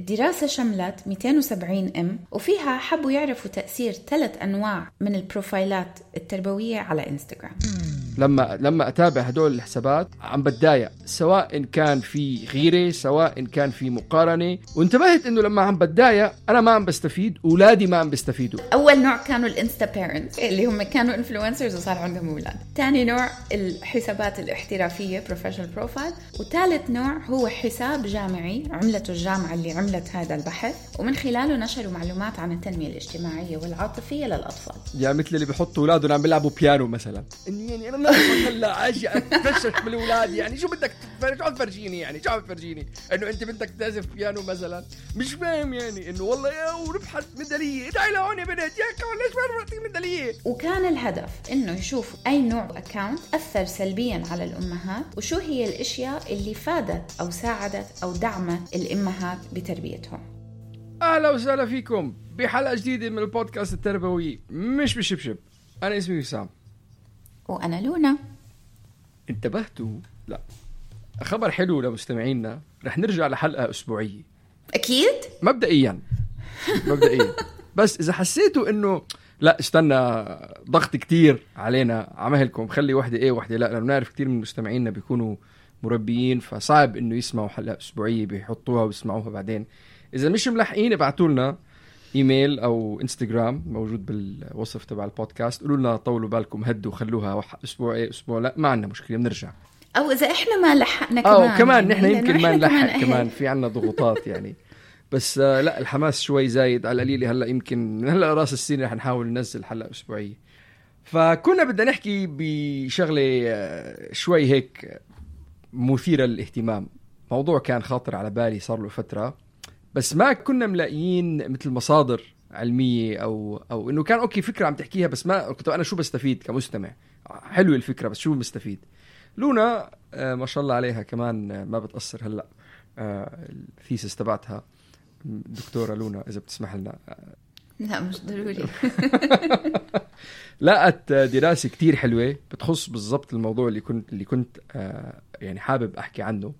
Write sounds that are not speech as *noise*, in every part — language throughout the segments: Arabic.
الدراسة شملت 270 ام وفيها حبوا يعرفوا تأثير ثلاث أنواع من البروفايلات التربوية على إنستغرام. لما لما أتابع هدول الحسابات عم بتضايق سواء كان في غيرة سواء كان في مقارنة. وانتبهت إنه لما عم بتضايق أنا ما عم بستفيد أولادي ما عم بيستفيدوا. أول نوع كانوا ال Insta-Parents اللي هم كانوا influencers وصار عندهم أولاد. ثاني نوع الحسابات الاحترافية professional profile وثالث نوع هو حساب جامعي عملته الجامعة اللي عملت هذا البحث. ومن خلاله نشروا معلومات عن التنمية الاجتماعية والعاطفية للأطفال. يعني مثل اللي بيحطوا أولادهم عم بيلعبوا بيانو مثلا. إني يعني أنا ناقص هلا أجي اتفشخ من الأولاد يعني. شو بدك شو عم تفرجيني يعني. شو عم تفرجيني إنه أنت بدك تعزف بيانو مثلا. مش فاهم يعني. إنه والله يا وربحت ميدالية. تعي لهون يا بنت. يا كمان ليش ما ربحتي ميدالية؟ وكان الهدف إنه يشوفوا أي نوع account أثر سلبيا على الأمهات وشو هي الأشياء اللي فادت أو ساعدت أو دعمت الأمهات بتربيتهم. أهلا وسهلا فيكم بحلقة جديدة من البودكاست التربوي مش بشبشب. أنا اسمي وسام. وأنا لونا. انتبهتوا؟ لا. خبر حلو لمستمعينا. رح نرجع لحلقة أسبوعية. أكيد؟ مبدئيا. مبدئيا. بس إذا حسيتوا إنه لا استنى ضغط كتير علينا عمهلكم خلي وحدة إيه وحدة لا لأنه بنعرف كتير من مستمعينا بيكونوا مربيين فصعب إنه يسمعوا حلقة أسبوعية بيحطوها ويسمعوها بعدين. إذا مش ملحقين ابعتوا لنا إيميل أو إنستغرام موجود بالوصف تبع البودكاست. قولوا لنا طولوا بالكم هدوا خلوها أسبوع إيه أسبوع لا ما عندنا مشكلة بنرجع. أو إذا إحنا ما لحقنا كمان. وكمان يعني نحن لأنه يمكن ما نلحق. كمان. *laughs* في عنا ضغوطات يعني. بس آه لا الحماس شوي زايد. على القليله هلأ يمكن من هلأ رأس السنة رح نحاول ننزل حلقه أسبوعية. فكنا بدنا نحكي بشغلة آه، شوي هيك مثيرة للاهتمام. موضوع كان خاطر على بالي صار له فترة. بس ما كنا ملاقيين مثل مصادر علمية أو أو إنه كان okay فكرة عم تحكيها بس ما كنت أنا شو بستفيد كمستمع؟ حلوة الفكرة بس شو بستفيد لونا آه ما شاء الله عليها كمان آه، ما بتقصر هلأ آه ال thesis تبعتها. دكتورة لونا إذا بتسمح لنا. لا مش ضروري. *laughs* لقت دراسة كتير حلوة بتخص بالضبط الموضوع اللي كنت اللي كنت يعني حابب أحكي عنه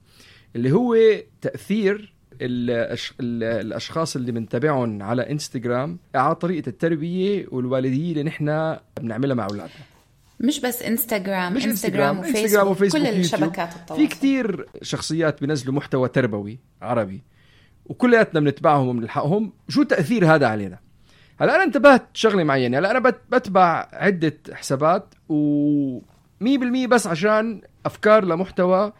اللي هو تأثير الأشخاص اللي بنتابعهم على إنستغرام على طريقة التربية والوالدية اللي نحن بنعملها مع أولادنا. مش بس إنستغرام مش إنستغرام إنستغرام وفيسبوك, وفيسبوك كل. الشبكات التواصل. في كتير شخصيات بينزلوا محتوى تربوي عربي وكلياتنا بنتبعهم وبنلحقهم. شو تأثير هذا علينا؟ هلا أنا انتبهت شغلة معينة هلا أنا بت- بتبع عدة حسابات و 100% بس عشان أفكار لمحتوى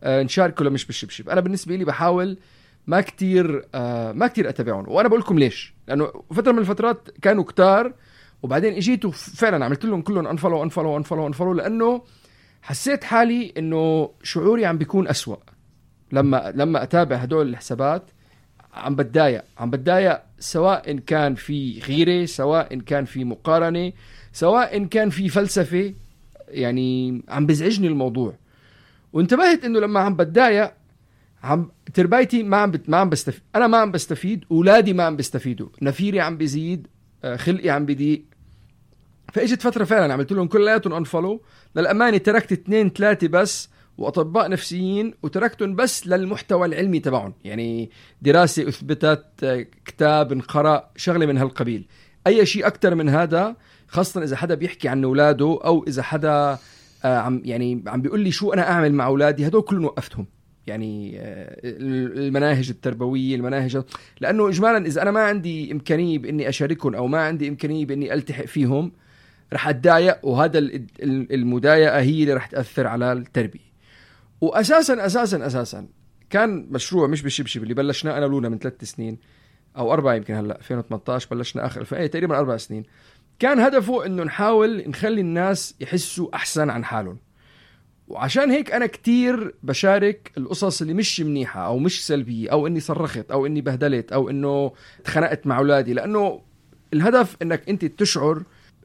آه، نشاركه لمش بالشبشب. أنا بالنسبة لي بحاول ما كتير آه، ما كتير أتابعهم. وأنا بقول لكم ليش. لأنه فترة من الفترات كانوا كتار وبعدين إجيت وفعلا عملت لهم كلهم unfollow unfollow unfollow unfollow لأنه حسيت حالي إنه شعوري عم بيكون أسوأ. لما لما أتابع هدول الحسابات عم بتضايق. عم بتضايق سواء كان في غيرة سواء كان في مقارنة سواء كان في فلسفة. يعني عم بزعجني الموضوع. وانتبهت إنه لما عم بتضايق عم تربايتي ما عم. ما عم بستفيد أنا ما عم بستفيد أولادي ما عم بيستفيدوا نفيري عم بيزيد آه، خلقي عم بيضيق. فإجت فترة فعلا عملت لهم كلياتهم انفولو للأمانة تركت اثنين ثلاثة بس وأطباء نفسيين وتركتهم بس للمحتوى العلمي تبعهم. يعني دراسة أثبتت آه، كتاب انقرأ شغلة من هالقبيل. أي شيء أكثر من هذا خاصة إذا حدا بيحكي عن أولاده أو إذا حدا آه، عم يعني عم بيقول لي شو أنا أعمل مع أولادي هدول كلهم وقفتهم. يعني آه، المناهج التربوية المناهج لأنه اجمالا إذا أنا ما عندي إمكانية بإني أشاركهم أو ما عندي إمكانية بإني ألتحق فيهم رح أتضايق وهذا ال- ال- المضايقة هي اللي رح تأثر على التربية. واساسا أساسا أساسا كان مشروع مش بالشبشب اللي بلشناه أنا ولونا من ثلاث سنين أو أربعة يمكن هلأ 2018 بلشنا آخر 2000 إيه، تقريبا أربع سنين. كان هدفه إنه نحاول نخلي الناس يحسوا أحسن عن حالهم. وعشان هيك أنا كتير بشارك القصص اللي مش منيحة أو مش سلبية أو إني صرخت أو إني بهدلت أو إنه اتخانقت مع أولادي. لأنه الهدف إنك أنت تشعر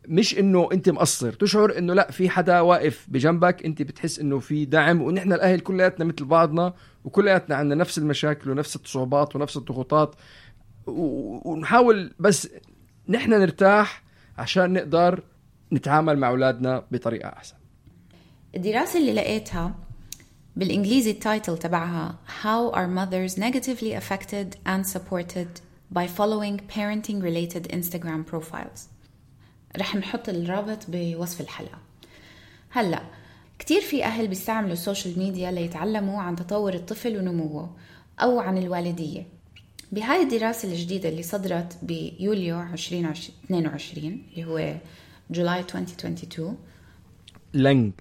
مش إنه أنت مقصر تشعر إنه لأ في حدا واقف بجنبك أنت بتحس إنه في دعم. ونحن الأهل كلياتنا مثل بعضنا وكلياتنا عندنا نفس المشاكل ونفس الصعوبات ونفس الضغوطات. ونحاول بس نحن نرتاح عشان نقدر نتعامل مع أولادنا بطريقة أحسن. الدراسة اللي لقيتها بالإنجليزي التايتل تبعها How are mothers negatively affected and supported by following parenting related Instagram profiles? رح نحط الرابط بوصف الحلقة. هلأ كتير في أهل بيستعملوا ال social media ليتعلموا عن تطور الطفل ونموه أو عن الوالدية. بهاي الدراسة الجديدة اللي صدرت بيوليو 2022 اللي هو July 2022 لنج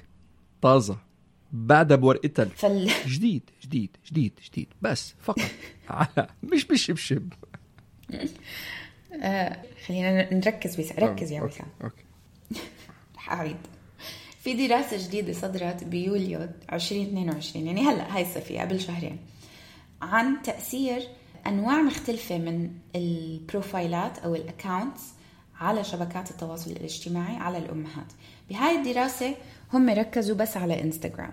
طازة بعدها بورقتها فال... جديد جديد جديد جديد. بس فقط. *laughs* على مش بالشبشب خلينا نركز بس ركز يا وسام okay. *laughs* رح أعيد. في دراسة جديدة صدرت بيوليو 2022 يعني هلأ هاي الصيفية قبل شهرين عن تأثير أنواع مختلفة من البروفايلات أو ال accounts على شبكات التواصل الاجتماعي على الأمهات. بهاي الدراسة هم ركزوا بس على إنستغرام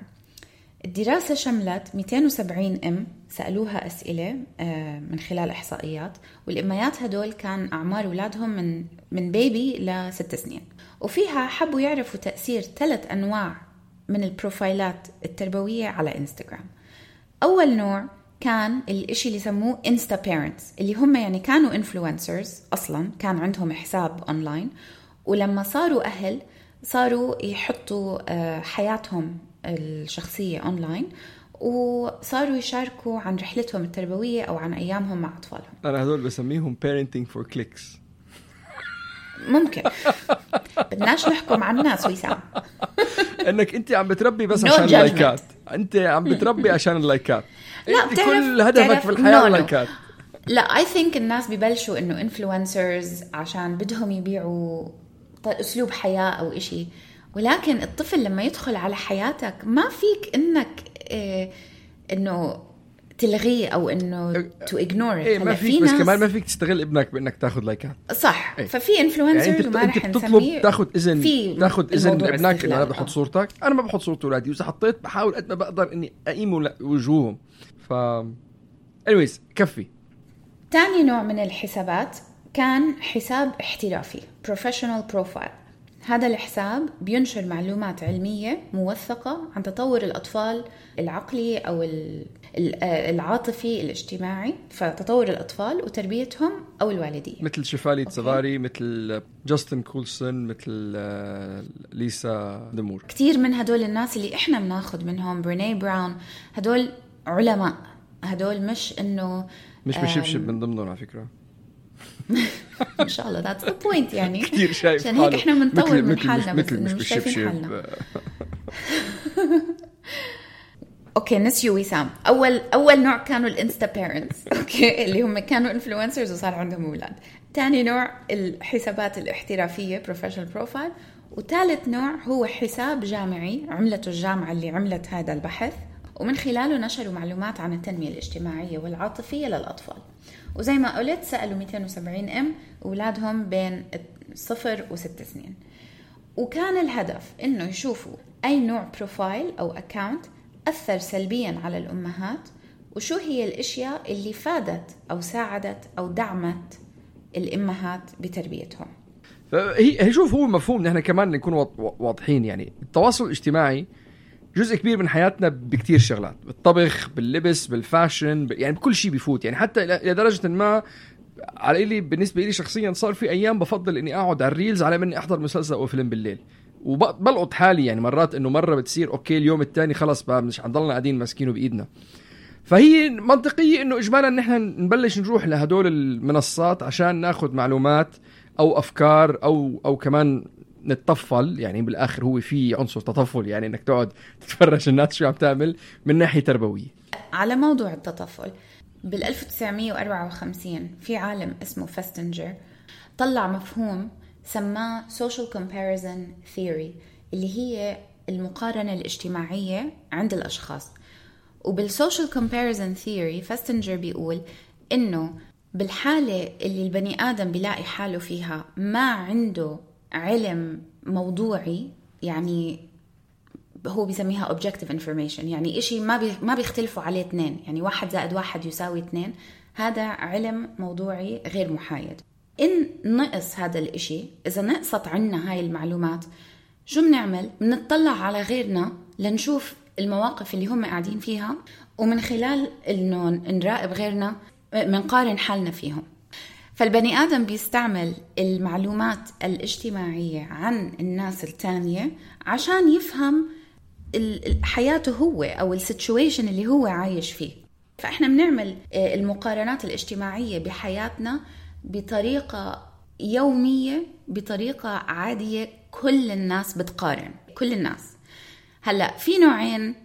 الدراسة شملت 270 أم سألوها أسئلة آه، من خلال إحصائيات والأميات هدول كان أعمار أولادهم من من بيبي لست سنين. وفيها حبوا يعرفوا تأثير ثلاث أنواع من البروفايلات التربوية على إنستغرام أول نوع كان الإشي اللي يسموه Insta parents اللي هم يعني كانوا influencers أصلا كان عندهم حساب أونلاين ولما صاروا أهل صاروا يحطوا آه، حياتهم الشخصية أونلاين وصاروا يشاركوا عن رحلتهم التربوية أو عن أيامهم مع أطفالهم. أنا هدول بسميهم parenting for clicks. ممكن. *laughs* بدناش نحكم على الناس وسام *laughs* انك أنت عم بتربي بس No عشان. اللايكات أنت عم *laughs* بتربي عشان اللايكات لا أنت بتعرف كل هدفك في الحياة no, no. اللايكات لا I think الناس ببلشوا إنه influencers عشان بدهم يبيعوا أسلوب حياة أو إشي ولكن الطفل لما يدخل على حياتك ما فيك إنك إيه إنه تلغيه أو إنه to ignore إيه ما فيك بس كمان ما فيك تستغل ابنك بإنك تاخذ لايكات صح إيه. ففي influencers يعني أنت وما أنت بتطلب تاخذ إذن تاخذ إذن لابنك إنه. أنا بحط. صورتك. أنا ما بحط صوره اولادي وإذا حطيت بحاول قد ما بقدر إني أقيم وجوههن. ف anyways كفي. تاني نوع من الحسابات كان حساب احترافي professional profile. هذا الحساب بينشر معلومات علمية موثقة عن تطور الأطفال العقلي أو آه، العاطفي الاجتماعي فتطور الأطفال وتربيتهم أو الوالدية مثل شيفالي أوكي. تزاباري مثل جاستن كولسون مثل آه، ليسا دمور. كثير من هدول الناس اللي إحنا بناخذ منهم بريني براون هدول علماء. هدول مش إنه مش بشبشب من ضمنهم على فكرة. *laughs* ان شاء الله. that's the point يعني. *laughs* كثير شايف عشان هيك إحنا بنطور من حالنا بس مش مش شايفين حالنا. okay نسيوا وسام اول أول نوع كانوا ال Insta parents okay *laughs* اللي هم كانوا influencers وصار عندهم أولاد. ثاني نوع الحسابات الاحترافية professional profile وثالث نوع هو حساب جامعي عملته الجامعة اللي عملت هذا البحث. ومن خلاله نشروا معلومات عن التنمية الاجتماعية والعاطفية للأطفال. وزي ما قلت سألوا 270 أم اولادهم بين صفر وست سنين. وكان الهدف إنه يشوفوا أي نوع بروفايل أو account أثر سلبيا على الأمهات وشو هي الأشياء اللي فادت أو ساعدت أو دعمت الأمهات بتربيتهم. فهي هي شوف هو مفهوم نحن كمان نكون واض- واضحين يعني. التواصل الاجتماعي جزء كبير من حياتنا بكتير شغلات بالطبخ باللبس بال fashion. يعني بكل شيء بيفوت يعني حتى درجه ما على لي بالنسبة لي شخصيا صار في أيام بفضل إني أقعد على ال reels على اني أحضر مسلسل أو فيلم بالليل وبلقط حالي يعني مرات إنه مرة بتصير okay اليوم الثاني خلص بقى مش حنضلنا قاعدين ماسكينه بإيدنا فهي منطقية إنه اجمالا نحن نبلش نروح لهدول المنصات عشان ناخذ معلومات أو أفكار أو أو كمان نتطفل يعني بالآخر هو في عنصر تطفل يعني إنك تقعد تتفرج الناس شو عم تعمل من ناحية تربوية. على موضوع التطفل بال 1954 في عالم اسمه فستنجر طلع مفهوم سماه social comparison theory اللي هي المقارنة الاجتماعية عند الأشخاص. وبال social comparison theory فاستنجر بيقول إنه بالحالة اللي البني آدم بيلاقي حاله فيها ما عنده علم موضوعي يعني هو بيسميها objective information يعني إشي ما بي ما بيختلفوا عليه اثنين يعني واحد زائد واحد يساوي اثنين هذا علم موضوعي غير محايد إن نقص هذا الإشي إذا نقصت عنا هاي المعلومات شو بنعمل؟ بنطلع على غيرنا لنشوف المواقف اللي هم قاعدين فيها ومن خلال إنه نراقب غيرنا بنقارن حالنا فيهم فالبني آدم بيستعمل المعلومات الاجتماعية عن الناس التانية عشان يفهم حياته هو أو السيتويشن اللي هو عايش فيه. فإحنا بنعمل آه، المقارنات الاجتماعية بحياتنا بطريقة يومية بطريقة عادية كل الناس بتقارن كل الناس. هلأ في نوعين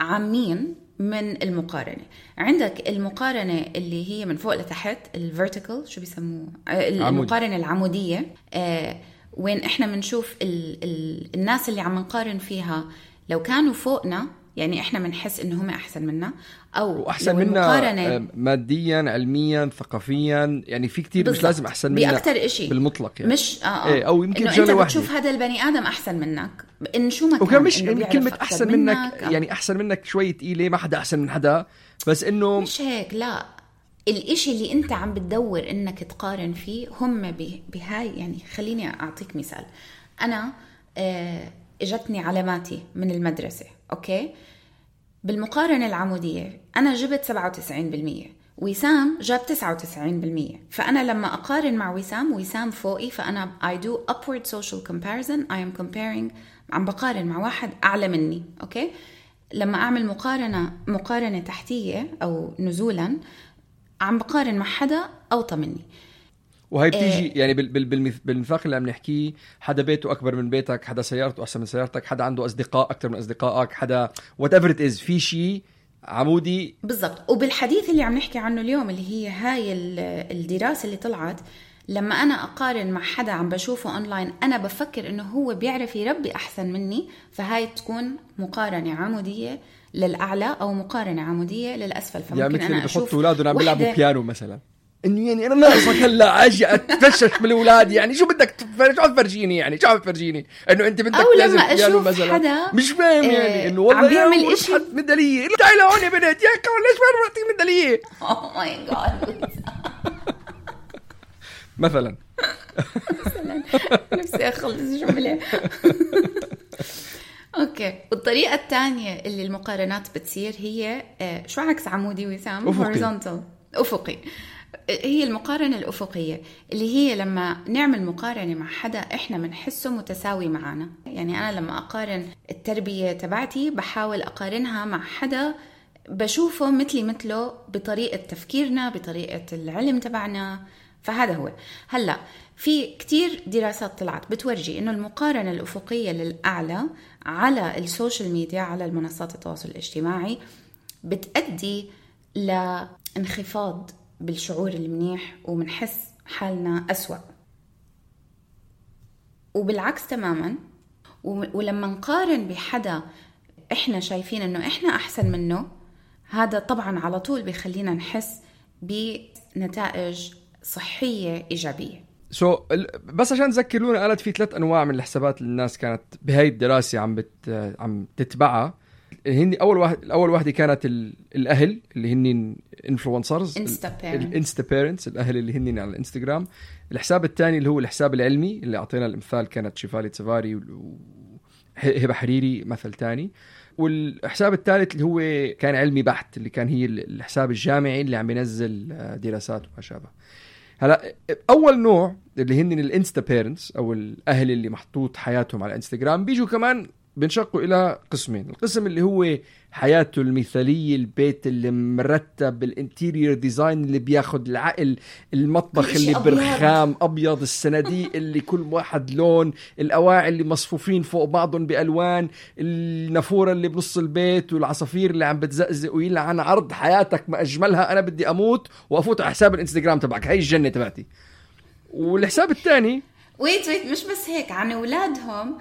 عامين من المقارنة. عندك المقارنة اللي هي من فوق لتحت الفيرتيكال شو بيسموه؟ آه، المقارنة العمودية. آه وين إحنا بنشوف ال ال الناس اللي عم نقارن فيها لو كانوا فوقنا يعني إحنا بنحس انه هم أحسن منا أو احسن منا آه، ماديا علميا ثقافيا يعني في كتير مش لازم أحسن منا باكثر شيء بالمطلق يعني. مش آه, آه. إيه أو يمكن أنت بتشوف هذا البني آدم أحسن منك. إن شو ما كان مش إنه كلمه أحسن منك, منك. يعني أحسن منك شوي ثقيله ما حدا أحسن من حدا. بس إنه مش هيك لا. الإشي اللي أنت عم بتدور إنك تقارن فيه هم بهاي يعني خليني أعطيك مثال. أنا آه إجتني علاماتي من المدرسة. أوكي؟ بالمقارنة العمودية أنا جبت 97% وسام جاب 99% فأنا لما أقارن مع وسام وسام فوقي فأنا I do upward social comparison I am comparing عم بقارن مع واحد أعلى مني okay؟ لما أعمل مقارنة مقارنة تحتية أو نزولا عم بقارن مع حدا أوطى مني. وهي بتيجي إيه يعني بالميثاق اللي عم نحكيه حدا بيته أكبر من بيتك حدا سيارته أحسن من سيارتك حدا عنده أصدقاء أكثر من أصدقائك حدا whatever از في شيء عمودي. بالضبط. وبالحديث اللي عم نحكي عنه اليوم اللي هي هاي الدراسة اللي طلعت لما أنا أقارن مع حدا عم بشوفه اونلاين أنا بفكر إنه هو بيعرف يربي أحسن مني فهاي تكون مقارنة عمودية للأعلى أو مقارنة عمودية للأسفل. فممكن يعني أنا أشوف أولادهم عم بيلعبوا بيانو مثلا. إنه يعني أنا ناقصك هلا أجي أتفشش بالأولاد يعني. شو بدك تفرج شو تفرجيني يعني؟ شو عم تفرجيني إنه أنت بدك أو لما أشوف مثلا حدا مش فاهم يعني إنه والله عم بيعمل شيء ميدالية. تعالي لهون يا بنت. يا ليش ما بعطيك ميدالية؟ oh my God مثلا. مثلا. نفسي أخلص جمله okay. والطريقة الثانية اللي المقارنات بتصير هي آه، شو عكس عمودي وسام؟ افقي أفقي. هي المقارنة الأفقية اللي هي لما نعمل مقارنة مع حدا إحنا بنحسه متساوي معنا يعني أنا لما أقارن التربية تبعتي بحاول أقارنها مع حدا بشوفه مثلي مثله بطريقة تفكيرنا بطريقة العلم تبعنا. فهذا هو. هلأ في كتير دراسات طلعت بتورجي إنه المقارنة الأفقية للأعلى على السوشيال ميديا على المنصات التواصل الاجتماعي بتأدي لانخفاض بالشعور المنيح وبنحس حالنا أسوأ. وبالعكس تماما ولما نقارن بحدا إحنا شايفين إنه إحنا أحسن منه هذا طبعا على طول بيخلينا نحس بنتائج صحية إيجابية. so so, بس عشان تذكرونا قالت في ثلاث أنواع من الحسابات اللي الناس كانت بهاي الدراسة عم بت عم تتبعها. هن أول واحد أول واحدة كانت الأهل اللي هن influencers ال Insta parents الأهل اللي هن على الإنستغرام. الحساب الثاني اللي هو الحساب العلمي اللي أعطينا المثال كانت شيفالي تساباري وهبه حريري مثل ثاني والحساب الثالث اللي هو كان علمي بحت اللي كان هي الحساب الجامعي اللي عم ينزل دراسات وما شابه. هلا أول نوع اللي هن ال Insta parents أو الأهل اللي محطوط حياتهم على الانستغرام بيجوا كمان بينشقوا إلى قسمين. القسم اللي هو حياته المثالية البيت اللي مرتب ال interior design اللي بياخد العقل المطبخ اللي أبيض. برخام أبيض الصناديق اللي كل واحد لون الأواعي اللي مصفوفين فوق بعضهم بألوان النافورة اللي بنص البيت والعصافير اللي عم بتزقزق ويلعن عرض حياتك ما أجملها أنا بدي أموت وأفوت على حساب الإنستغرام تبعك. هي الجنة تبعتي. والحساب الثاني wait wait مش بس هيك عن أولادهم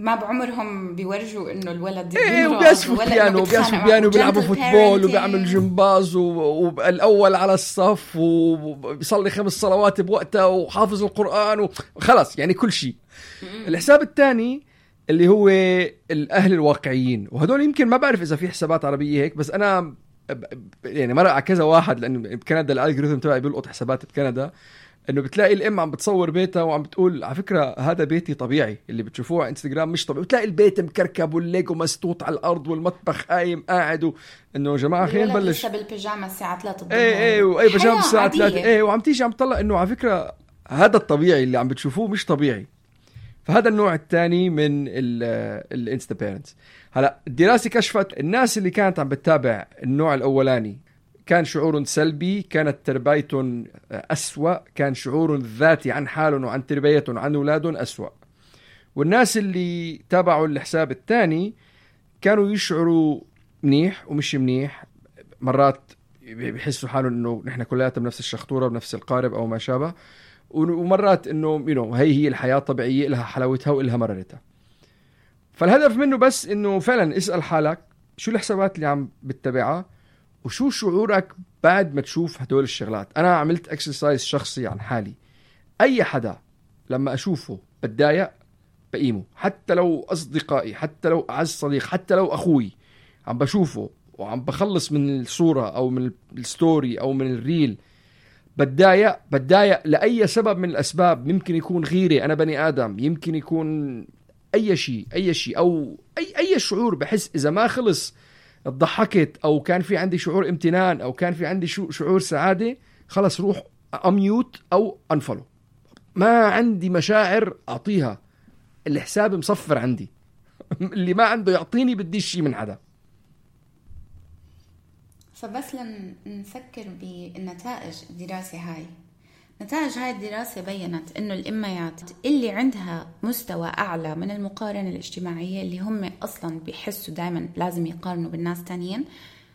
ما بعمرهم بيورجوا إنه الولد إيه وبيعزفوا بيانو وبيعزفوا. بيانو وبيلعبوا football. وبيعمل جمباز والأول على الصف وبيصلي خمس صلوات بوقتها وحافظ القرآن وخلص يعني كل شيء الحساب الثاني اللي هو الأهل الواقعيين وهدول يمكن ما بعرف إذا في حسابات عربية هيك بس أنا يعني مرق على كذا واحد لأنه بكندا الالجوريثم تبعي بيلقط حسابات بكندا إنه بتلاقي الأم عم بتصور بيتها وعم بتقول على فكرة هذا بيتي طبيعي. اللي بتشوفوه على انستغرام مش طبيعي. وتلاقي البيت مكركب والليجو مسطوط على الأرض والمطبخ قايم قاعد و... إنه يا جماعة خلينا نبلش. لسه بالبيجامة الساعة 3 الظهر. إيه إيه وأي الساعة عادية. 3 إيه وعم تيجي عم تطلع إنه على فكرة هذا الطبيعي اللي عم بتشوفوه مش طبيعي. فهذا النوع الثاني من ال Insta parents هلأ الدراسة كشفت الناس اللي كانت عم بتتابع النوع الأولاني كان شعورهم سلبي كانت تربيتهم أسوأ كان شعورهم الذاتي عن حالهم وعن تربيتهم عن أولادهم أسوأ. والناس اللي تابعوا الحساب الثاني كانوا يشعروا منيح ومش منيح. مرات بيحسوا حالهم إنه نحن كلياتنا بنفس الشخطورة بنفس القارب أو ما شابه. ومرات إنه يو هي هي الحياة طبيعية لها حلاوتها وإلها مررتها. فالهدف منه بس إنه فعلا اسأل حالك شو الحسابات اللي عم بتتبعها. وشو شعورك بعد ما تشوف هدول الشغلات؟ أنا عملت exercise شخصي عن حالي. أي حدا لما أشوفه بتضايق بقيمه. حتى لو أصدقائي حتى لو أعز صديق حتى لو أخوي عم بشوفه وعم بخلص من الصورة أو من الستوري أو من الريل بتضايق بتضايق لأي سبب من الأسباب. يمكن يكون غيره أنا بني آدم. يمكن يكون أي شيء أي شيء. أو أي أي شعور بحس إذا ما خلص ضحكت أو كان في عندي شعور امتنان أو كان في عندي شعور سعادة خلص روح mute أو unfollow ما عندي مشاعر أعطيها. الحساب مصفر عندي. *laughs* اللي ما عنده يعطيني بديش شيء من حدا. فبس لنسكر بالنتائج الدراسة هاي. نتائج هاي الدراسة بينت إنه الإميات اللي عندها مستوى أعلى من المقارنة الاجتماعية اللي هم أصلا بيحسوا دائما لازم يقارنوا بالناس تانيين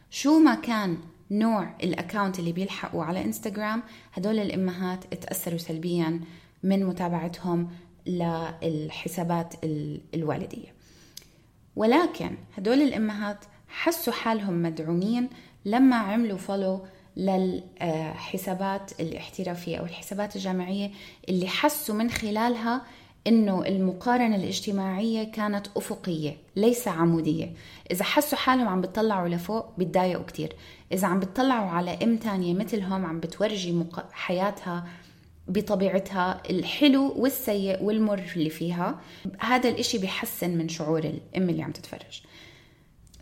شو ما كان نوع ال account اللي بيلحقوا على إنستغرام هدول الامهات اتأثروا سلبيا من متابعتهم للحسابات الوالدية. ولكن هدول الامهات حسوا حالهم مدعومين لما عملوا follow للحسابات الاحترافية أو الحسابات الجامعية اللي حسوا من خلالها إنه المقارنة الاجتماعية كانت أفقية ليس عمودية. إذا حسوا حالهم عم بتطلعوا لفوق بتضايقوا كتير. إذا عم بتطلعوا على أم تانية مثلهم عم بتورجي مق... حياتها بطبيعتها الحلو والسيء والمر اللي فيها هذا الإشي بيحسن من شعور الأم اللي عم تتفرج.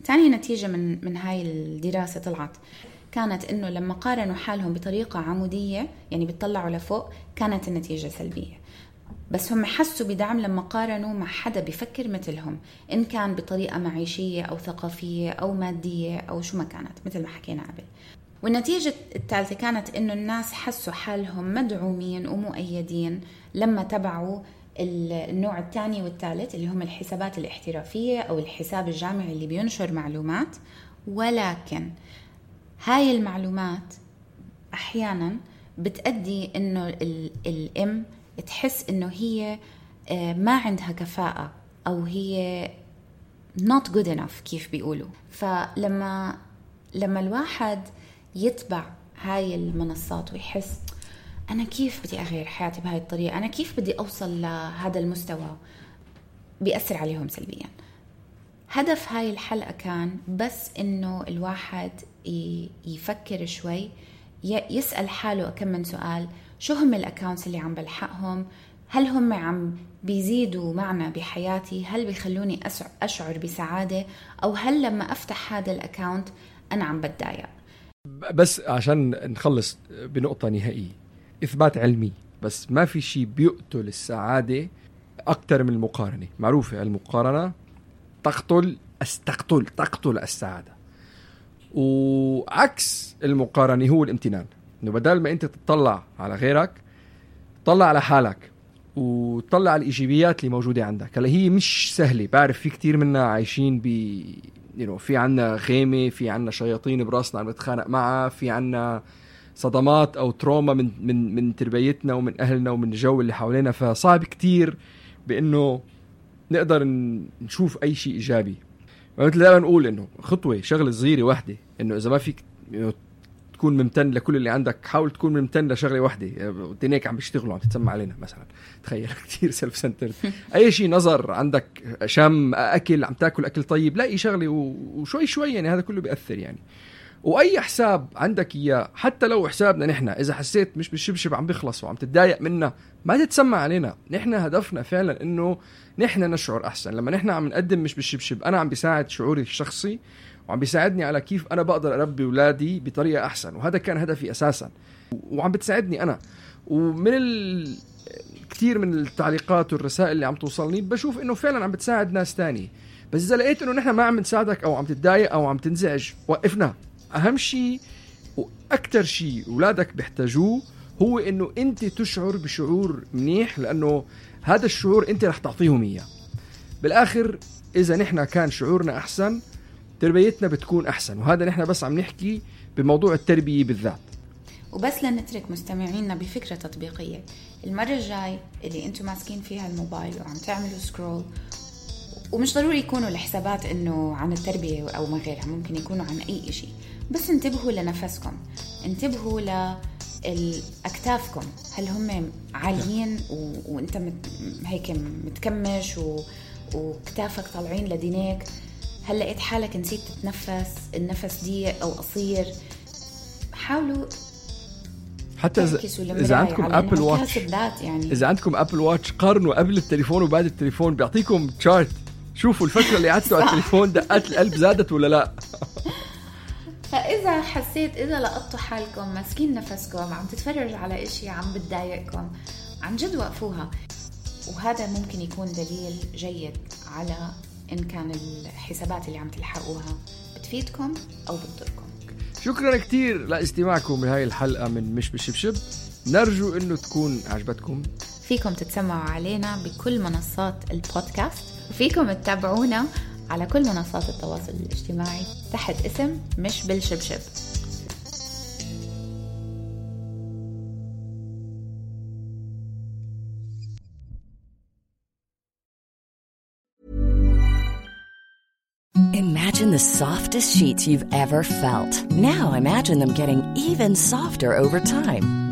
تاني نتيجة من من هاي الدراسة طلعت. كانت إنه لما قارنوا حالهم بطريقة عمودية يعني بتطلعوا لفوق كانت النتيجة سلبية. بس هم حسوا بدعم لما قارنوا مع حدا بفكر مثلهم إن كان بطريقة معيشية أو ثقافية أو مادية أو شو ما كانت مثل ما حكينا قبل. والنتيجة الثالثة كانت إنه الناس حسوا حالهم مدعومين ومؤيدين لما تبعوا النوع الثاني والثالث اللي هم الحسابات الاحترافية أو الحساب الجامعي اللي بينشر معلومات. ولكن هاي المعلومات أحيانا بتأدي إنه الأم تحس إنه هي ما عندها كفاءة أو هي not good enough كيف بيقولوا. فلما لما الواحد يتبع هاي المنصات ويحس أنا كيف بدي أغير حياتي بهاي الطريقة؟ أنا كيف بدي أوصل لهذا المستوى؟ بيأثر عليهم سلبيا. هدف هاي الحلقة كان بس إنه الواحد يفكر شوي يسأل حاله كم من سؤال شو هم ال accounts اللي عم بلحقهم؟ هل هم عم بيزيدوا معنا بحياتي؟ هل بيخلوني أشعر بسعادة؟ أو هل لما أفتح هذا ال account أنا عم بتضايق؟ بس عشان نخلص بنقطة نهائية إثبات علمي. بس ما في شيء بيقتل السعادة أكثر من المقارنة. معروفة المقارنة تقتل تقتل تقتل السعادة. وعكس المقارنة هو الامتنان. إنه بدل ما أنت تطلع على غيرك طلع على حالك وطلع على الإيجابيات اللي موجودة عندك. هلأ هي مش سهلة. بعرف في كتير منا عايشين ب يو في عنا خيمة في عنا شياطين براسنا عم نتخانق معها في عنا صدمات أو تروما من من من تربيتنا ومن أهلنا ومن الجو اللي حوالينا. فصعب كتير بإنه نقدر نشوف أي شيء إيجابي. مثل دائما نقول إنه خطوة شغلة صغيرة واحدة إنه إذا ما فيك تكون ممتن لكل اللي عندك حاول تكون ممتن لشغلة واحدة اذنينك عم بيشتغلوا عم تتسمع علينا مثلا. تخيل كثير self-centered أي شيء نظر عندك شم أكل عم تاكل أكل طيب لاقي شغلة وشوي شوي يعني هذا كله بيأثر يعني. وأي حساب عندك إياه حتى لو حسابنا نحن إذا حسيت مش بالشبشب عم بيخلص وعم تتضايق منا ما تتسمع علينا. نحن هدفنا فعلا إنه نحن نشعر أحسن. لما نحن عم نقدم مش بالشبشب أنا عم بيساعد شعوري الشخصي وعم بيساعدني على كيف أنا بقدر أربي أولادي بطريقة أحسن وهذا كان هدفي أساسا. وعم بتساعدني أنا. ومن ال... كثير من التعليقات والرسائل اللي عم توصلني بشوف إنه فعلا عم بتساعد ناس تاني. بس إذا لقيت إنه نحن ما عم نساعدك أو عم تتضايق أو عم تنزعج وقفنا. أهم شيء وأكثر شيء اولادك بيحتاجوه هو إنه أنت تشعر بشعور منيح لأنه هذا الشعور أنت رح تعطيهم إياه. بالآخر إذا نحن كان شعورنا أحسن تربيتنا بتكون أحسن وهذا نحن بس عم نحكي بموضوع التربية بالذات. وبس لنترك مستمعينا بفكرة تطبيقية. المرة الجاي اللي أنتم ماسكين فيها الموبايل وعم تعملوا سكرول ومش ضروري يكونوا الحسابات إنه عن التربية أو ما غيرها ممكن يكونوا عن أي شيء بس انتبهوا لنفسكم. انتبهوا ل أكتافكم. هل هم عاليين و... وانت مت... هيك متكمش و... وكتافك طالعين لدينيك هل لقيت حالك نسيت تتنفس؟ النفس ضيق أو قصير؟ حاولوا حتى اذا إذا عندكم Apple Watch يعني. إذا عندكم Apple Watch قارنوا قبل التليفون وبعد التليفون. بيعطيكم chart شوفوا الفترة اللي قعدتوا على التليفون دقات القلب زادت ولا لا. فاذا حسيت إذا لقطتوا حالكم ماسكين نفسكم عم تتفرج على إشي عم بتضايقكم عن جد وقفوها. وهذا ممكن يكون دليل جيد على إن كان الحسابات اللي عم تلحقوها بتفيدكم أو بتضركم. شكرا كثير لاستماعكم لهي الحلقة من مش بالشبشب نرجو إنه تكون عجبتكم. فيكم تتسمعوا علينا بكل منصات البودكاست. وفيكم تتابعونا على كل منصات التواصل الاجتماعي تحت اسم مش بالشبشب Imagine the softest sheets you've ever felt. Now imagine them getting even softer over time.